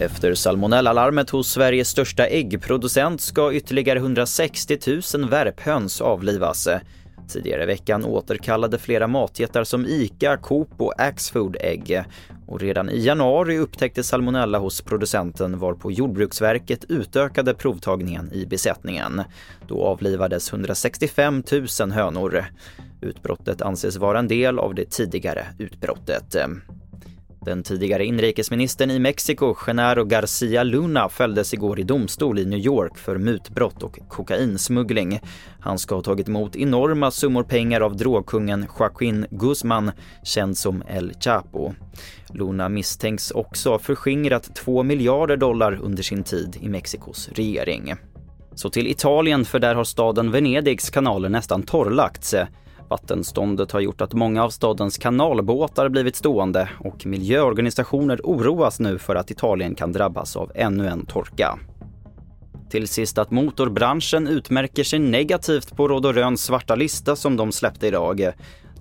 Efter salmonellalarmet hos Sveriges största äggproducent ska ytterligare 160 000 värphöns avlivas. Tidigare i veckan återkallade flera matjättar som ICA, Coop och Axfood ägg. Och redan i januari upptäcktes salmonella hos producenten varpå Jordbruksverket utökade provtagningen i besättningen. Då avlivades 165 000 hönor. Utbrottet anses vara en del av det tidigare utbrottet. Den tidigare inrikesministern i Mexiko, Genaro Garcia Luna, fälldes igår i domstol i New York för mutbrott och kokainsmuggling. Han ska ha tagit emot enorma summor pengar av drogkungen Joaquin Guzman, känd som El Chapo. Luna misstänks också ha förskingrat 2 miljarder dollar under sin tid i Mexikos regering. Så till Italien, för där har staden Venedigs kanaler nästan torrlagts. Vattenståndet har gjort att många av stadens kanalbåtar blivit stående och miljöorganisationer oroas nu för att Italien kan drabbas av ännu en torka. Till sist att motorbranschen utmärker sig negativt på Råd och Röns svarta lista som de släppte idag.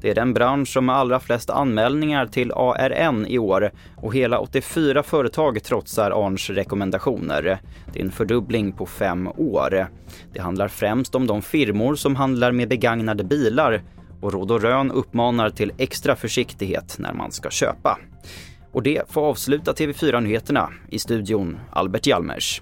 Det är den bransch som har allra flest anmälningar till ARN i år och hela 84 företag trotsar ARNs rekommendationer. Det är en fördubbling på fem år. Det handlar främst om de firmor som handlar med begagnade bilar och Råd och Rön uppmanar till extra försiktighet när man ska köpa. Och det får avsluta TV4-nyheterna. I studion Albert Hjalmers.